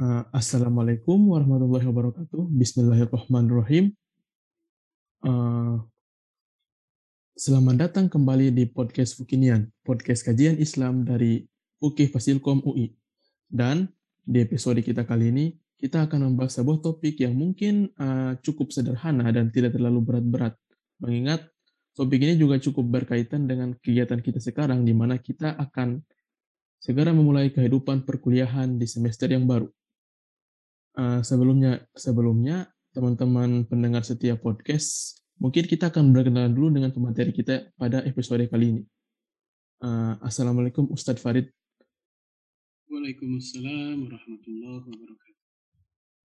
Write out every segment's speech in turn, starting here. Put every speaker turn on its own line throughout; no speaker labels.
Uh, Assalamualaikum warahmatullahi wabarakatuh. Bismillahirrahmanirrahim. Uh, selamat datang kembali di podcast Fukinian, podcast kajian Islam dari UKI Fasilkom UI. Dan di episode kita kali ini, kita akan membahas sebuah topik yang mungkin uh, cukup sederhana dan tidak terlalu berat-berat. Mengingat topik ini juga cukup berkaitan dengan kegiatan kita sekarang, di mana kita akan segera memulai kehidupan perkuliahan di semester yang baru. Uh, sebelumnya, sebelumnya teman-teman pendengar setiap podcast, mungkin kita akan berkenalan dulu dengan pemateri kita pada episode kali ini. Uh, Assalamualaikum Ustadz Farid.
Waalaikumsalam warahmatullahi wabarakatuh.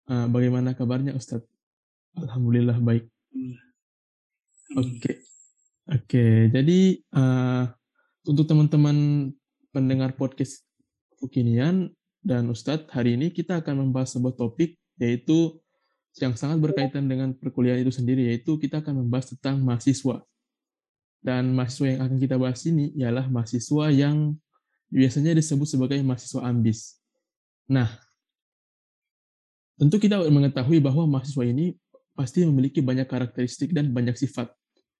Uh, bagaimana kabarnya Ustadz? Alhamdulillah baik. Oke, oke. Okay. Jadi uh, untuk teman-teman pendengar podcast Fukinian dan Ustadz, hari ini kita akan membahas sebuah topik yaitu yang sangat berkaitan dengan perkuliahan itu sendiri, yaitu kita akan membahas tentang mahasiswa. Dan mahasiswa yang akan kita bahas ini ialah mahasiswa yang biasanya disebut sebagai mahasiswa ambis. Nah, tentu kita mengetahui bahwa mahasiswa ini pasti memiliki banyak karakteristik dan banyak sifat.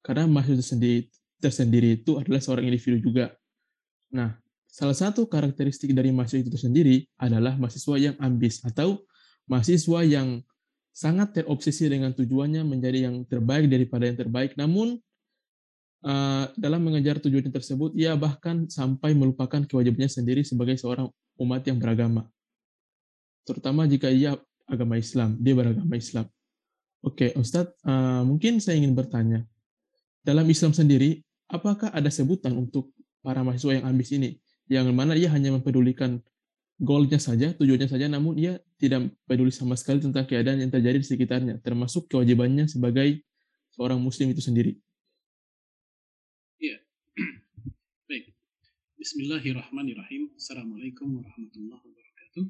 Karena mahasiswa sendiri, tersendiri itu adalah seorang individu juga. Nah, Salah satu karakteristik dari mahasiswa itu sendiri adalah mahasiswa yang ambis atau mahasiswa yang sangat terobsesi dengan tujuannya menjadi yang terbaik daripada yang terbaik. Namun uh, dalam mengejar tujuan tersebut, ia bahkan sampai melupakan kewajibannya sendiri sebagai seorang umat yang beragama. Terutama jika ia agama Islam, dia beragama Islam. Oke, Ustadz, uh, mungkin saya ingin bertanya, dalam Islam sendiri, apakah ada sebutan untuk para mahasiswa yang ambis ini? Yang mana ia hanya mempedulikan goalnya saja, tujuannya saja, namun ia tidak peduli sama sekali tentang keadaan yang terjadi di sekitarnya, termasuk kewajibannya sebagai seorang muslim itu sendiri.
Iya. Baik. Bismillahirrahmanirrahim. Assalamualaikum warahmatullahi wabarakatuh.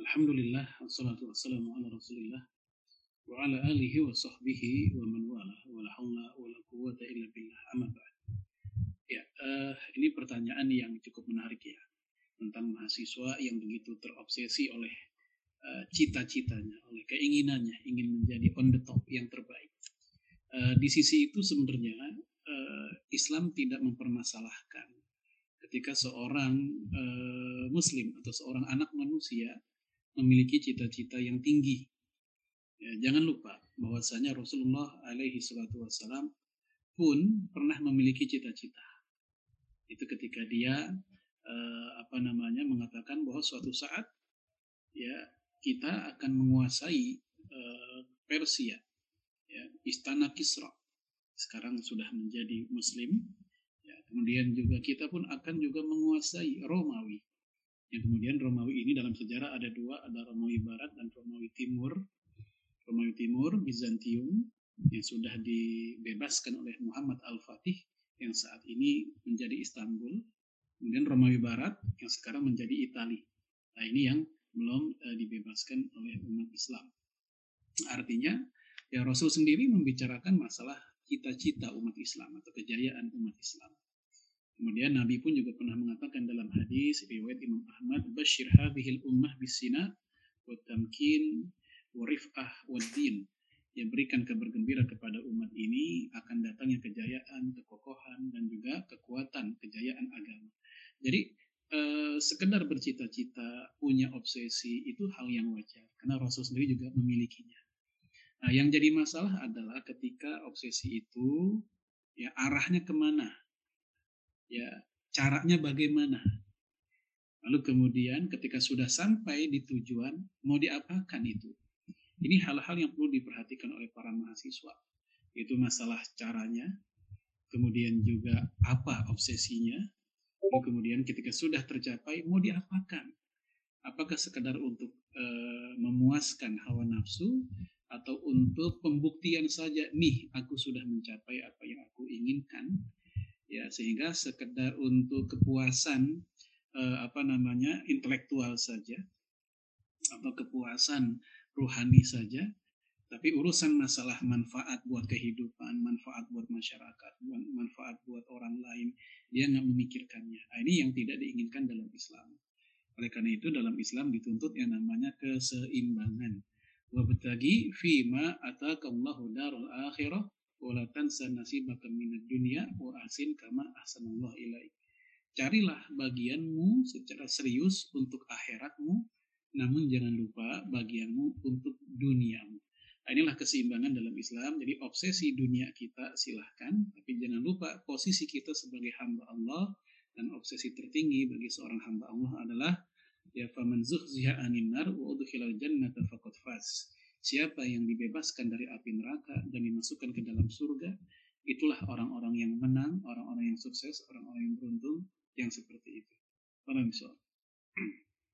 Alhamdulillah, wassalatu wassalamu ala rasulillah wa ala alihi wa sahbihi wa man wala wa la hawla wa la quwwata illa billah amma ba'd. Ya, uh, ini pertanyaan yang cukup menarik ya tentang mahasiswa yang begitu terobsesi oleh uh, cita-citanya, oleh keinginannya ingin menjadi on the top yang terbaik. Uh, di sisi itu sebenarnya uh, Islam tidak mempermasalahkan ketika seorang uh, Muslim atau seorang anak manusia memiliki cita-cita yang tinggi. Ya, jangan lupa bahwasanya Rasulullah alaihi wasallam pun pernah memiliki cita-cita itu ketika dia uh, apa namanya mengatakan bahwa suatu saat ya kita akan menguasai uh, Persia ya istana Kisra. Sekarang sudah menjadi muslim ya kemudian juga kita pun akan juga menguasai Romawi. Yang kemudian Romawi ini dalam sejarah ada dua ada Romawi Barat dan Romawi Timur. Romawi Timur Bizantium yang sudah dibebaskan oleh Muhammad Al-Fatih yang saat ini menjadi Istanbul, kemudian Romawi Barat yang sekarang menjadi Italia. Nah ini yang belum uh, dibebaskan oleh umat Islam. Artinya ya Rasul sendiri membicarakan masalah cita-cita umat Islam atau kejayaan umat Islam. Kemudian Nabi pun juga pernah mengatakan dalam hadis riwayat Imam Ahmad, "Basyir hadhil ummah bisina wa tamkin wa rif'ah wa din." Yang berikan kabar gembira kepada umat ini akan datangnya kejayaan, kekokohan, dan juga kekuatan kejayaan agama. Jadi eh, sekedar bercita-cita, punya obsesi itu hal yang wajar karena Rasul sendiri juga memilikinya. Nah, yang jadi masalah adalah ketika obsesi itu ya arahnya ke mana, ya caranya bagaimana. Lalu kemudian ketika sudah sampai di tujuan, mau diapakan itu? Ini hal-hal yang perlu diperhatikan oleh para mahasiswa. Itu masalah caranya, kemudian juga apa obsesinya, kemudian ketika sudah tercapai mau diapakan. Apakah sekedar untuk e, memuaskan hawa nafsu atau untuk pembuktian saja nih aku sudah mencapai apa yang aku inginkan ya sehingga sekedar untuk kepuasan e, apa namanya intelektual saja atau kepuasan rohani saja, tapi urusan masalah manfaat buat kehidupan, manfaat buat masyarakat, manfaat buat orang lain, dia nggak memikirkannya. Nah, ini yang tidak diinginkan dalam Islam. Oleh karena itu dalam Islam dituntut yang namanya keseimbangan. Wabtagi fima atakallahu darul akhirah wala tansa nasibaka minad dunya wa ahsin kama ahsanallahu ilaik. Carilah bagianmu secara serius untuk akhiratmu, namun jangan lupa bagianmu untuk duniamu. Nah, inilah keseimbangan dalam Islam. Jadi obsesi dunia kita silahkan, tapi jangan lupa posisi kita sebagai hamba Allah dan obsesi tertinggi bagi seorang hamba Allah adalah ya faman zuhziha anin nar wa. Siapa yang dibebaskan dari api neraka dan dimasukkan ke dalam surga, itulah orang-orang yang menang, orang-orang yang sukses, orang-orang yang beruntung yang seperti itu. Para misal.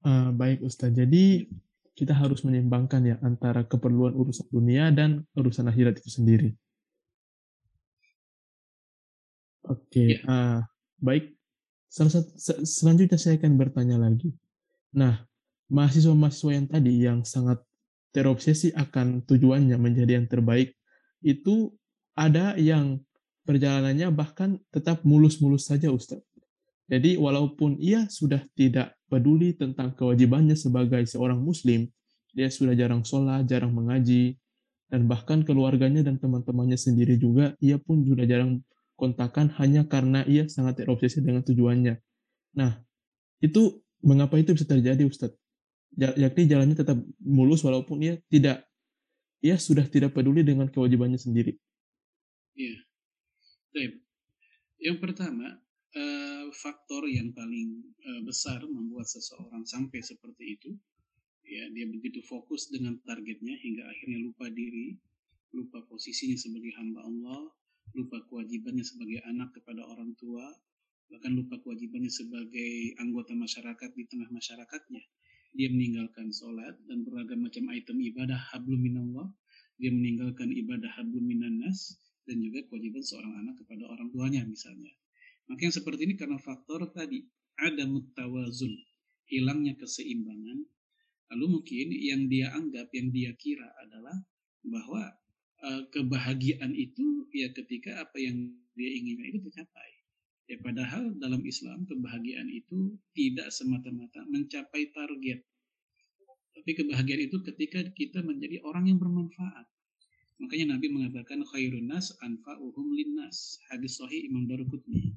Uh, baik Ustaz. Jadi kita harus menyeimbangkan ya antara keperluan urusan dunia dan urusan akhirat itu sendiri. Oke, okay. ya. uh, baik. Salah satu, selanjutnya saya akan bertanya lagi. Nah, mahasiswa-mahasiswa yang tadi yang sangat terobsesi akan tujuannya menjadi yang terbaik, itu ada yang perjalanannya bahkan tetap mulus-mulus saja Ustaz. Jadi walaupun ia sudah tidak peduli tentang kewajibannya sebagai seorang muslim, dia sudah jarang sholat, jarang mengaji, dan bahkan keluarganya dan teman-temannya sendiri juga, ia pun sudah jarang kontakan hanya karena ia sangat terobsesi dengan tujuannya. Nah, itu mengapa itu bisa terjadi Ustadz? yakni jalannya tetap mulus walaupun ia tidak ia sudah tidak peduli dengan kewajibannya sendiri.
Iya. Yang pertama, eh, faktor yang paling eh, besar membuat seseorang sampai seperti itu, ya dia begitu fokus dengan targetnya hingga akhirnya lupa diri, lupa posisinya sebagai hamba Allah, lupa kewajibannya sebagai anak kepada orang tua, bahkan lupa kewajibannya sebagai anggota masyarakat di tengah masyarakatnya dia meninggalkan sholat dan beragam macam item ibadah hablum minallah, dia meninggalkan ibadah hablum minannas, dan juga kewajiban seorang anak kepada orang tuanya misalnya. Maka yang seperti ini karena faktor tadi, ada mutawazun, hilangnya keseimbangan, lalu mungkin yang dia anggap, yang dia kira adalah bahwa uh, kebahagiaan itu ya ketika apa yang dia inginkan itu tercapai. Ya padahal dalam Islam kebahagiaan itu tidak semata-mata mencapai target. Tapi kebahagiaan itu ketika kita menjadi orang yang bermanfaat. Makanya Nabi mengatakan khairun nas anfa'uhum linnas. Hadis sahih Imam Daruqutni.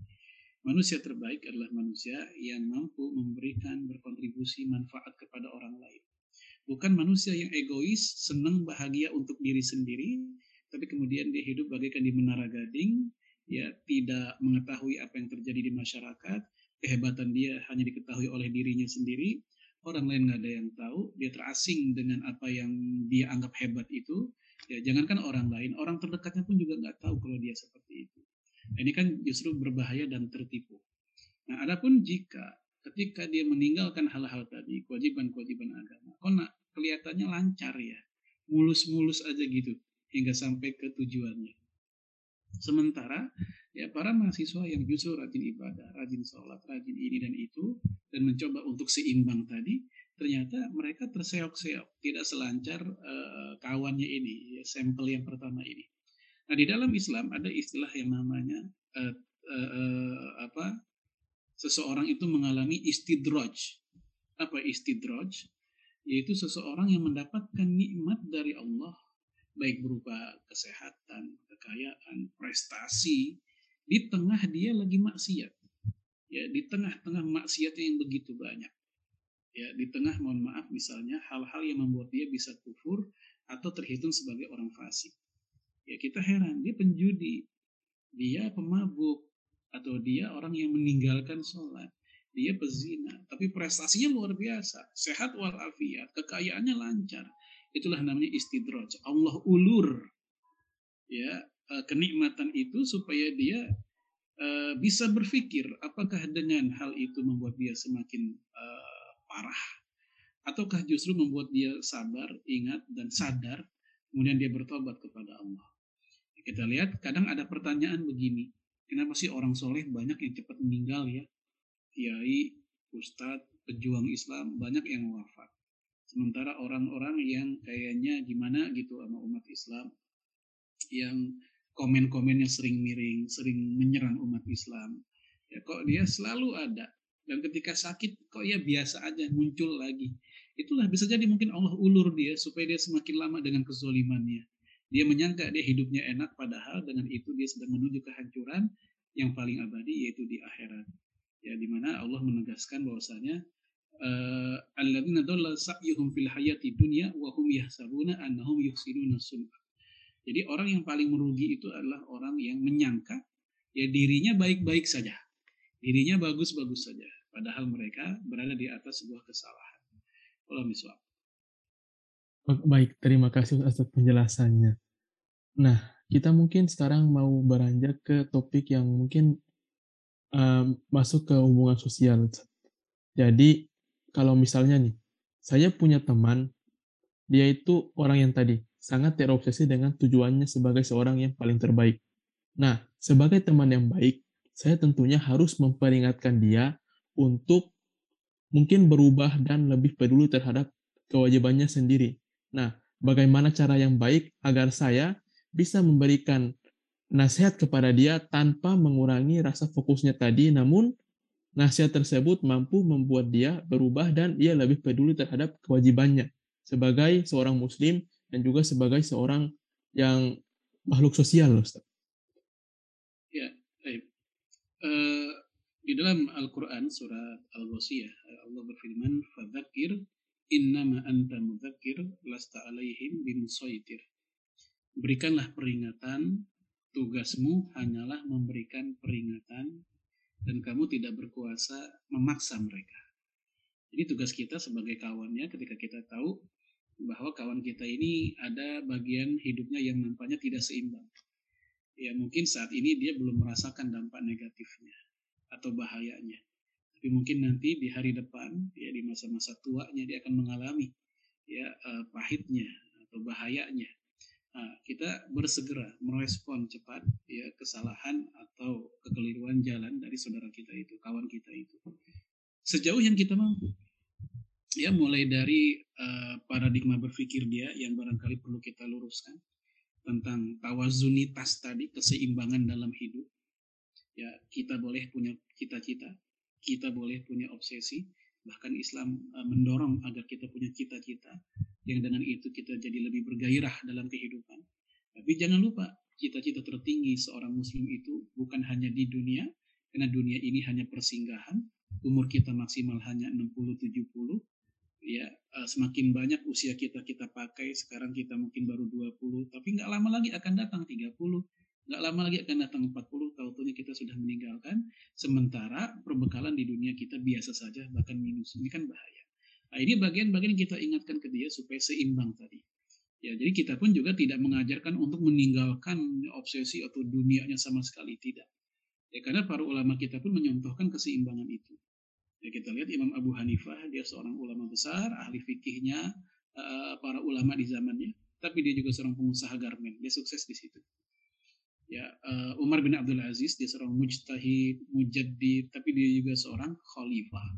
Manusia terbaik adalah manusia yang mampu memberikan berkontribusi manfaat kepada orang lain. Bukan manusia yang egois, senang bahagia untuk diri sendiri, tapi kemudian dia hidup bagaikan di menara gading, ya tidak mengetahui apa yang terjadi di masyarakat, kehebatan dia hanya diketahui oleh dirinya sendiri, orang lain nggak ada yang tahu, dia terasing dengan apa yang dia anggap hebat itu, ya jangankan orang lain, orang terdekatnya pun juga nggak tahu kalau dia seperti itu. Ini kan justru berbahaya dan tertipu. Nah, adapun jika ketika dia meninggalkan hal-hal tadi, kewajiban-kewajiban agama, kok nak kelihatannya lancar ya, mulus-mulus aja gitu, hingga sampai ke tujuannya. Sementara ya para mahasiswa yang justru rajin ibadah, rajin sholat, rajin ini dan itu, dan mencoba untuk seimbang tadi, ternyata mereka terseok-seok, tidak selancar uh, kawannya ini, ya, sampel yang pertama ini. Nah di dalam Islam ada istilah yang namanya uh, uh, uh, apa? Seseorang itu mengalami istidraj. Apa istidraj? Yaitu seseorang yang mendapatkan nikmat dari Allah baik berupa kesehatan, kekayaan, prestasi, di tengah dia lagi maksiat. Ya, di tengah-tengah maksiatnya yang begitu banyak. Ya, di tengah mohon maaf misalnya hal-hal yang membuat dia bisa kufur atau terhitung sebagai orang fasik. Ya, kita heran, dia penjudi, dia pemabuk, atau dia orang yang meninggalkan sholat, dia pezina, tapi prestasinya luar biasa, sehat walafiat, kekayaannya lancar, itulah namanya istidraj. Allah ulur. Ya eh, kenikmatan itu supaya dia uh, bisa berpikir apakah dengan hal itu membuat dia semakin uh, parah? Ataukah justru membuat dia sabar, ingat dan sadar kemudian dia bertobat kepada Allah. Kita lihat kadang ada pertanyaan begini, kenapa sih orang soleh banyak yang cepat meninggal ya? Kiai, ustadz, pejuang Islam banyak yang wafat. Sementara orang-orang yang kayaknya gimana gitu sama umat Islam yang komen-komennya sering miring, sering menyerang umat Islam. Ya kok dia selalu ada dan ketika sakit kok ya biasa aja muncul lagi. Itulah bisa jadi mungkin Allah ulur dia supaya dia semakin lama dengan kezolimannya. Dia menyangka dia hidupnya enak padahal dengan itu dia sedang menuju kehancuran yang paling abadi yaitu di akhirat. Ya di mana Allah menegaskan bahwasanya eh, alladzina dhalla sa'yuhum fil hayati dunya wa hum yahsabuna annahum yuhsinuna. Jadi orang yang paling merugi itu adalah orang yang menyangka ya dirinya baik-baik saja. Dirinya bagus-bagus saja. Padahal mereka berada di atas sebuah kesalahan. Kalau misal.
Baik, terima kasih atas penjelasannya. Nah, kita mungkin sekarang mau beranjak ke topik yang mungkin um, masuk ke hubungan sosial. Jadi, kalau misalnya nih, saya punya teman, dia itu orang yang tadi sangat terobsesi dengan tujuannya sebagai seorang yang paling terbaik. Nah, sebagai teman yang baik, saya tentunya harus memperingatkan dia untuk mungkin berubah dan lebih peduli terhadap kewajibannya sendiri. Nah, bagaimana cara yang baik agar saya bisa memberikan nasihat kepada dia tanpa mengurangi rasa fokusnya tadi, namun nasihat tersebut mampu membuat dia berubah dan ia lebih peduli terhadap kewajibannya sebagai seorang muslim dan juga sebagai seorang yang makhluk sosial, Ustaz.
Ya, baik. Uh, di dalam Al-Quran, surat Al-Ghosiyah, Allah berfirman, فَذَكِّرْ innama anta mudzakkir lasta alaihim bimusaitir. Berikanlah peringatan, tugasmu hanyalah memberikan peringatan dan kamu tidak berkuasa memaksa mereka. Jadi tugas kita sebagai kawannya ketika kita tahu bahwa kawan kita ini ada bagian hidupnya yang nampaknya tidak seimbang. Ya mungkin saat ini dia belum merasakan dampak negatifnya atau bahayanya. Tapi mungkin nanti di hari depan, ya di masa-masa tuanya dia akan mengalami ya uh, pahitnya atau bahayanya Nah, kita bersegera merespon cepat ya kesalahan atau kekeliruan jalan dari saudara kita itu, kawan kita itu. Sejauh yang kita mampu. Ya, mulai dari uh, paradigma berpikir dia yang barangkali perlu kita luruskan tentang tawazunitas tadi, keseimbangan dalam hidup. Ya, kita boleh punya cita-cita, kita boleh punya obsesi, bahkan Islam uh, mendorong agar kita punya cita-cita yang dengan itu kita jadi lebih bergairah dalam kehidupan. Tapi jangan lupa, cita-cita tertinggi seorang muslim itu bukan hanya di dunia, karena dunia ini hanya persinggahan, umur kita maksimal hanya 60-70, ya uh, semakin banyak usia kita kita pakai, sekarang kita mungkin baru 20, tapi nggak lama lagi akan datang 30, nggak lama lagi akan datang 40, tahu-tahunya kita sudah meninggalkan, sementara perbekalan di dunia kita biasa saja, bahkan minus, ini kan bahaya. Nah ini bagian-bagian yang kita ingatkan ke dia supaya seimbang tadi. Ya, jadi kita pun juga tidak mengajarkan untuk meninggalkan obsesi atau dunianya sama sekali tidak. Ya, karena para ulama kita pun menyontohkan keseimbangan itu. Ya, kita lihat Imam Abu Hanifah, dia seorang ulama besar, ahli fikihnya, uh, para ulama di zamannya, tapi dia juga seorang pengusaha garmen, dia sukses di situ ya uh, Umar bin Abdul Aziz dia seorang mujtahid mujaddid tapi dia juga seorang khalifah.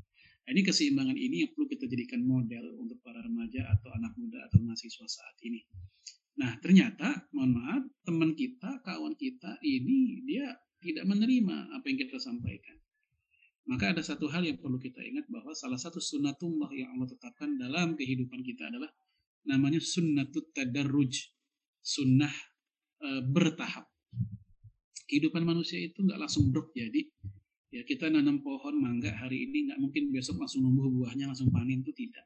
Nah, ini keseimbangan ini yang perlu kita jadikan model untuk para remaja atau anak muda atau mahasiswa saat ini. Nah ternyata mohon maaf teman kita kawan kita ini dia tidak menerima apa yang kita sampaikan. Maka ada satu hal yang perlu kita ingat bahwa salah satu sunnatullah yang Allah tetapkan dalam kehidupan kita adalah namanya sunnatut tadarruj sunnah e, bertahap kehidupan manusia itu nggak langsung drop jadi ya kita nanam pohon mangga hari ini nggak mungkin besok langsung numbuh buahnya langsung panen itu tidak.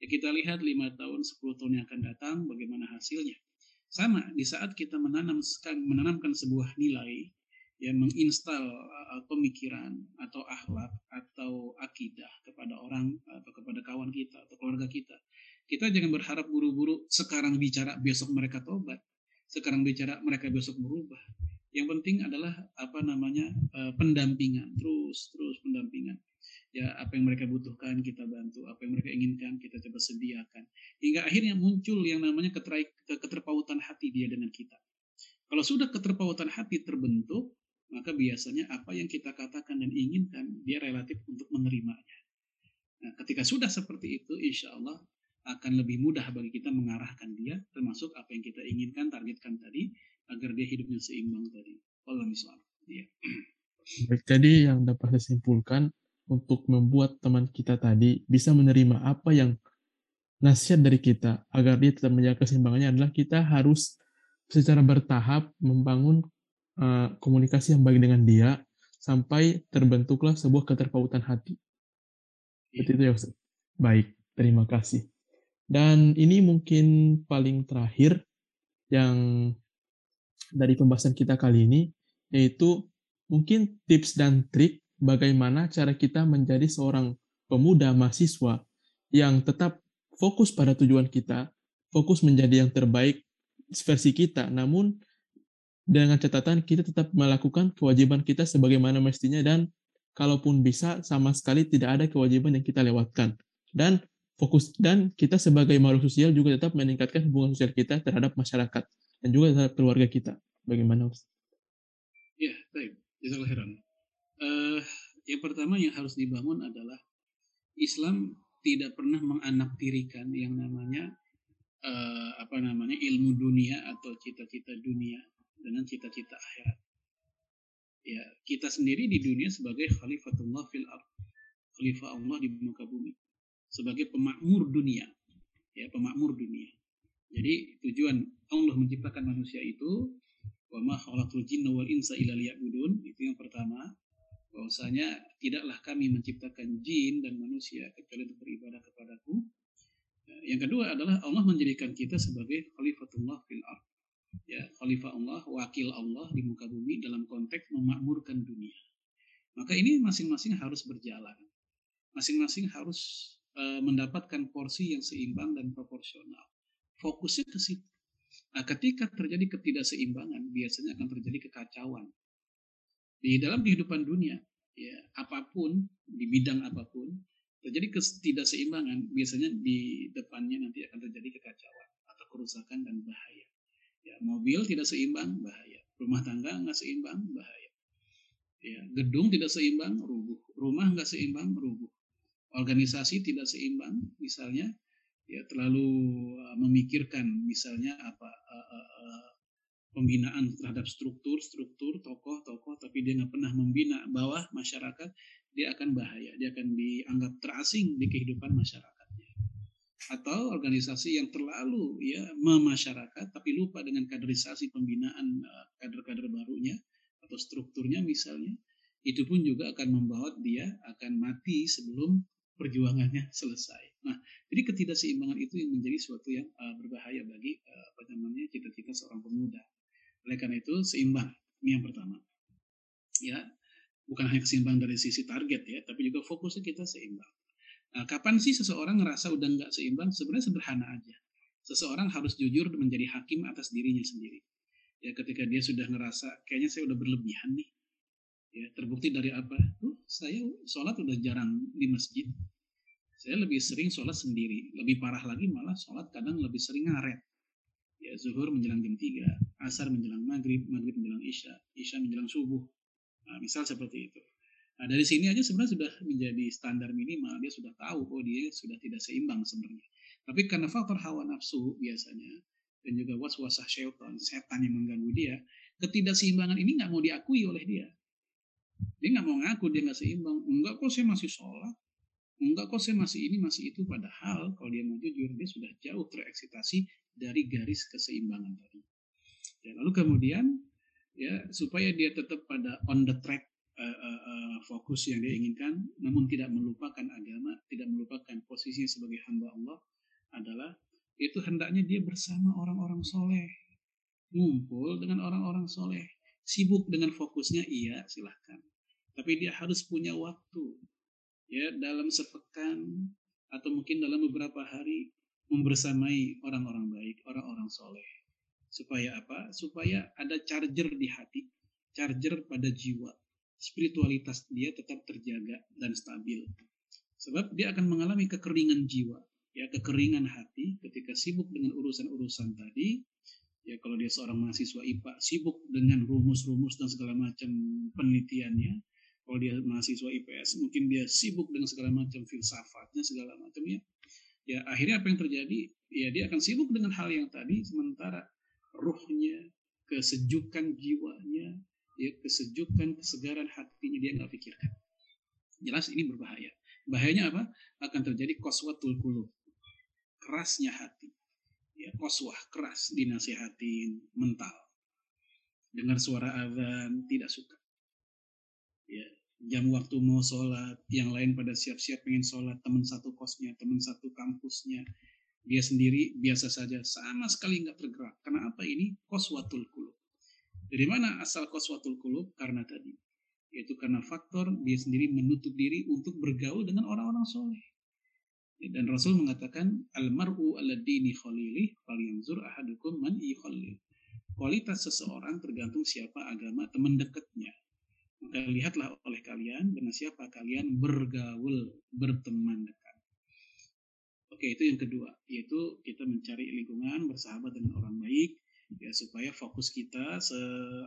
Ya kita lihat lima tahun 10 tahun yang akan datang bagaimana hasilnya. Sama di saat kita menanam menanamkan sebuah nilai yang menginstal uh, pemikiran atau akhlak atau akidah kepada orang atau kepada kawan kita atau keluarga kita kita jangan berharap buru-buru sekarang bicara besok mereka tobat. Sekarang bicara mereka besok berubah yang penting adalah apa namanya uh, pendampingan, terus terus pendampingan. Ya apa yang mereka butuhkan kita bantu, apa yang mereka inginkan kita coba sediakan. Hingga akhirnya muncul yang namanya keterpautan hati dia dengan kita. Kalau sudah keterpautan hati terbentuk, maka biasanya apa yang kita katakan dan inginkan dia relatif untuk menerimanya. Nah, ketika sudah seperti itu, insya Allah akan lebih mudah bagi kita mengarahkan dia, termasuk apa yang kita inginkan, targetkan tadi, agar dia hidupnya seimbang tadi. Allah misalnya.
Baik, jadi yang dapat saya simpulkan untuk membuat teman kita tadi bisa menerima apa yang nasihat dari kita agar dia tetap menjaga keseimbangannya adalah kita harus secara bertahap membangun uh, komunikasi yang baik dengan dia sampai terbentuklah sebuah keterpautan hati. Seperti itu ya Ustaz. Baik, terima kasih. Dan ini mungkin paling terakhir yang dari pembahasan kita kali ini, yaitu mungkin tips dan trik bagaimana cara kita menjadi seorang pemuda mahasiswa yang tetap fokus pada tujuan kita, fokus menjadi yang terbaik versi kita, namun dengan catatan kita tetap melakukan kewajiban kita sebagaimana mestinya dan kalaupun bisa sama sekali tidak ada kewajiban yang kita lewatkan. Dan fokus dan kita sebagai makhluk sosial juga tetap meningkatkan hubungan sosial kita terhadap masyarakat dan juga terhadap keluarga kita. Bagaimana, Ustaz?
Ya, baik. Jazakallah khairan. Uh, yang pertama yang harus dibangun adalah Islam tidak pernah menganaktirikan yang namanya uh, apa namanya ilmu dunia atau cita-cita dunia dengan cita-cita akhirat. Ya, kita sendiri di dunia sebagai khalifatullah fil ard, khalifah Allah di muka bumi, sebagai pemakmur dunia, ya pemakmur dunia. Jadi tujuan Allah menciptakan manusia itu wa ma khalaqul jinna wal insa illa itu yang pertama. Bahwasanya tidaklah kami menciptakan jin dan manusia kecuali untuk beribadah kepadaku. Ya, yang kedua adalah Allah menjadikan kita sebagai khalifatullah fil ard. Ya khalifah Allah wakil Allah di muka bumi dalam konteks memakmurkan dunia. Maka ini masing-masing harus berjalan. Masing-masing harus uh, mendapatkan porsi yang seimbang dan proporsional fokusnya ke situ Nah, ketika terjadi ketidakseimbangan, biasanya akan terjadi kekacauan. Di dalam kehidupan dunia, ya apa pun, di bidang apa pun, terjadi ketidakseimbangan, biasanya di depannya nanti akan terjadi kekacauan atau kerusakan dan bahaya. Ya, mobil tidak seimbang, bahaya. Rumah tangga nggak seimbang, bahaya. Ya, gedung tidak seimbang, rubuh. Rumah nggak seimbang, rubuh. Organisasi tidak seimbang, misalnya ya terlalu uh, memikirkan misalnya apa uh, uh, uh, pembinaan terhadap struktur struktur tokoh tokoh tapi dia nggak pernah membina bawah masyarakat dia akan bahaya dia akan dianggap terasing di kehidupan masyarakatnya. Atau organisasi yang terlalu ya memasyarakat tapi lupa dengan kaderisasi pembinaan kader-kader barunya atau strukturnya misalnya itu pun juga akan membawa dia akan mati sebelum perjuangannya selesai. Nah, jadi ketidakseimbangan itu yang menjadi suatu yang uh, berbahaya bagi uh, apa namanya cita-cita seorang pemuda. Oleh karena itu seimbang ini yang pertama. Ya, bukan hanya keseimbangan dari sisi target ya, tapi juga fokusnya kita seimbang. Nah, kapan sih seseorang ngerasa udah nggak seimbang? Sebenarnya sederhana aja. Seseorang harus jujur menjadi hakim atas dirinya sendiri. Ya, ketika dia sudah ngerasa kayaknya saya udah berlebihan nih, Ya, terbukti dari apa? Tuh, saya sholat udah jarang di masjid. Saya lebih sering sholat sendiri. Lebih parah lagi malah sholat kadang lebih sering ngaret. Ya, zuhur menjelang jam 3, asar menjelang maghrib, maghrib menjelang isya, isya menjelang subuh. Nah, misal seperti itu. Nah, dari sini aja sebenarnya sudah menjadi standar minimal. Dia sudah tahu, oh dia sudah tidak seimbang sebenarnya. Tapi karena faktor hawa nafsu biasanya, dan juga waswasah syaitan, setan yang mengganggu dia, ketidakseimbangan ini nggak mau diakui oleh dia. Dia nggak mau ngaku dia nggak seimbang. Enggak kok saya masih sholat. Enggak kok saya masih ini masih itu. Padahal kalau dia mau jujur dia sudah jauh tereksitasi dari garis keseimbangan tadi. Ya, lalu kemudian ya supaya dia tetap pada on the track uh, uh, uh, fokus yang dia inginkan, namun tidak melupakan agama, tidak melupakan posisinya sebagai hamba Allah adalah itu hendaknya dia bersama orang-orang soleh, ngumpul dengan orang-orang soleh, sibuk dengan fokusnya iya silahkan tapi dia harus punya waktu ya dalam sepekan atau mungkin dalam beberapa hari membersamai orang-orang baik, orang-orang soleh. Supaya apa? Supaya ada charger di hati, charger pada jiwa. Spiritualitas dia tetap terjaga dan stabil. Sebab dia akan mengalami kekeringan jiwa, ya kekeringan hati ketika sibuk dengan urusan-urusan tadi. Ya kalau dia seorang mahasiswa IPA sibuk dengan rumus-rumus dan segala macam penelitiannya, kalau dia mahasiswa IPS mungkin dia sibuk dengan segala macam filsafatnya segala macamnya ya akhirnya apa yang terjadi ya dia akan sibuk dengan hal yang tadi sementara ruhnya kesejukan jiwanya ya kesejukan kesegaran hatinya dia nggak pikirkan Jelas ini berbahaya. Bahayanya apa? Akan terjadi koswatul kulub. Kerasnya hati. Ya, koswah, keras, dinasihatin, mental. Dengar suara azan, tidak suka. Ya, jam waktu mau sholat, yang lain pada siap-siap pengen sholat, teman satu kosnya, teman satu kampusnya, dia sendiri biasa saja, sama sekali nggak tergerak. Karena apa ini? Koswatul kulub. Dari mana asal koswatul kulub? Karena tadi yaitu karena faktor dia sendiri menutup diri untuk bergaul dengan orang-orang soleh. Dan Rasul mengatakan almaru ala dini khalilih falyanzur ahadukum man yukhalil. Kualitas seseorang tergantung siapa agama teman dekatnya. Maka lihatlah oleh kalian dengan siapa kalian bergaul, berteman dekat. Oke, itu yang kedua, yaitu kita mencari lingkungan bersahabat dengan orang baik ya supaya fokus kita se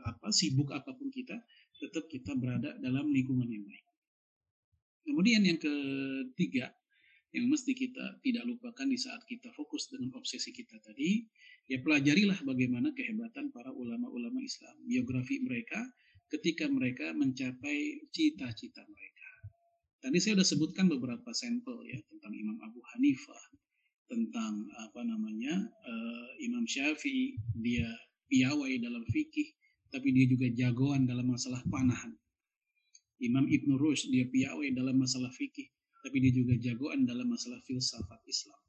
apa sibuk apa pun kita tetap kita berada dalam lingkungan yang baik. Kemudian yang ketiga, yang mesti kita tidak lupakan di saat kita fokus dengan obsesi kita tadi, ya pelajarilah bagaimana kehebatan para ulama-ulama Islam, biografi mereka ketika mereka mencapai cita-cita mereka. Tadi saya sudah sebutkan beberapa sampel ya tentang Imam Abu Hanifah, tentang apa namanya uh, Imam Syafi'i, dia piawai dalam fikih, tapi dia juga jagoan dalam masalah panahan. Imam Ibn Rushd dia piawai dalam masalah fikih, tapi dia juga jagoan dalam masalah filsafat Islam.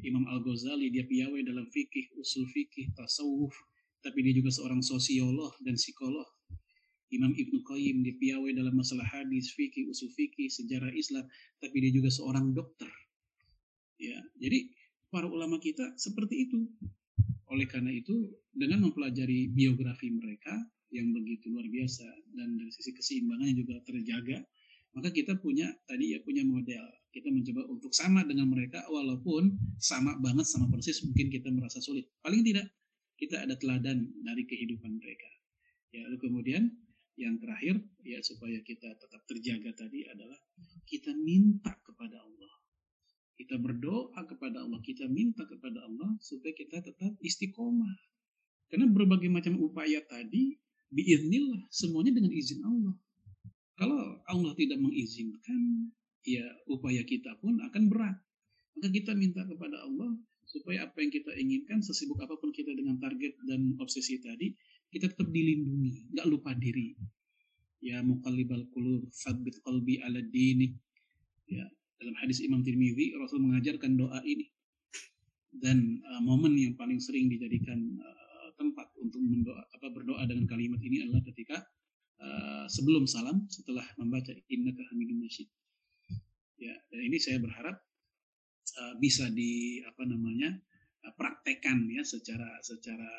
Imam Al-Ghazali dia piawai dalam fikih, usul fikih, tasawuf, tapi dia juga seorang sosiolog dan psikolog. Imam Ibn Qayyim dia piawai dalam masalah hadis, fikih, usul fikih, sejarah Islam, tapi dia juga seorang dokter. Ya, jadi para ulama kita seperti itu. Oleh karena itu, dengan mempelajari biografi mereka yang begitu luar biasa dan dari sisi keseimbangannya juga terjaga, maka kita punya tadi ya punya model. Kita mencoba untuk sama dengan mereka walaupun sama banget sama persis mungkin kita merasa sulit. Paling tidak kita ada teladan dari kehidupan mereka. Ya, lalu kemudian yang terakhir ya supaya kita tetap terjaga tadi adalah kita minta kepada Allah kita berdoa kepada Allah, kita minta kepada Allah supaya kita tetap istiqomah. Karena berbagai macam upaya tadi, biiznillah, semuanya dengan izin Allah. Kalau Allah tidak mengizinkan, ya upaya kita pun akan berat. Maka kita minta kepada Allah supaya apa yang kita inginkan, sesibuk apa pun kita dengan target dan obsesi tadi, kita tetap dilindungi, nggak lupa diri. Ya muqallibal qulub, sabbit qalbi ala dinik. Ya, dalam hadis Imam Tirmidzi Rasul mengajarkan doa ini dan uh, momen yang paling sering dijadikan uh, tempat untuk mendoa, apa, berdoa dengan kalimat ini adalah ketika uh, sebelum salam setelah membaca innaka hamidun masyid. Ya, dan ini saya berharap uh, bisa di apa namanya uh, praktekkan ya secara secara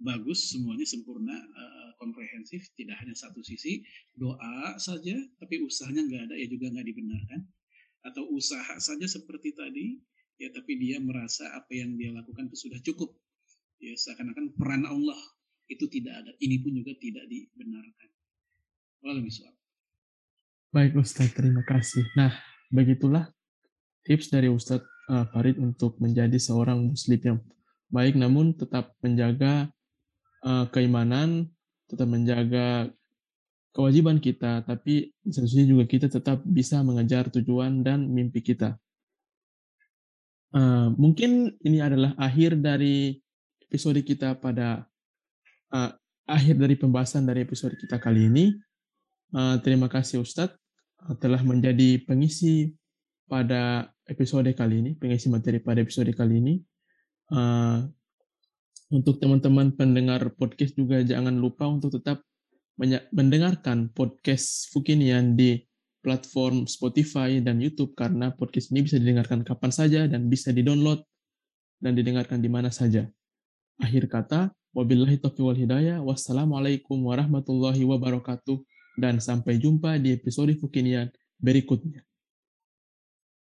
bagus semuanya sempurna uh, komprehensif tidak hanya satu sisi. Doa saja tapi usahanya nggak ada ya juga nggak dibenarkan. Atau usaha saja seperti tadi ya tapi dia merasa apa yang dia lakukan itu sudah cukup. Ya seakan-akan peran Allah itu tidak ada. Ini pun juga tidak dibenarkan.
Baik Ustadz, terima kasih. Nah, begitulah tips dari Ustadz uh, Farid untuk menjadi seorang muslim yang baik namun tetap menjaga uh, keimanan, tetap menjaga kewajiban kita, tapi seharusnya juga kita tetap bisa mengejar tujuan dan mimpi kita. Uh, mungkin ini adalah akhir dari episode kita pada uh, akhir dari pembahasan dari episode kita kali ini. Uh, terima kasih Ustadz telah menjadi pengisi pada episode kali ini, pengisi materi pada episode kali ini. Uh, untuk teman-teman pendengar podcast juga jangan lupa untuk tetap mendengarkan podcast Fukinian di platform Spotify dan YouTube karena podcast ini bisa didengarkan kapan saja dan bisa di-download dan didengarkan di mana saja. Akhir kata, wabillahi taufiq wal hidayah, wassalamualaikum warahmatullahi wabarakatuh, dan sampai jumpa di episode Fukinian berikutnya.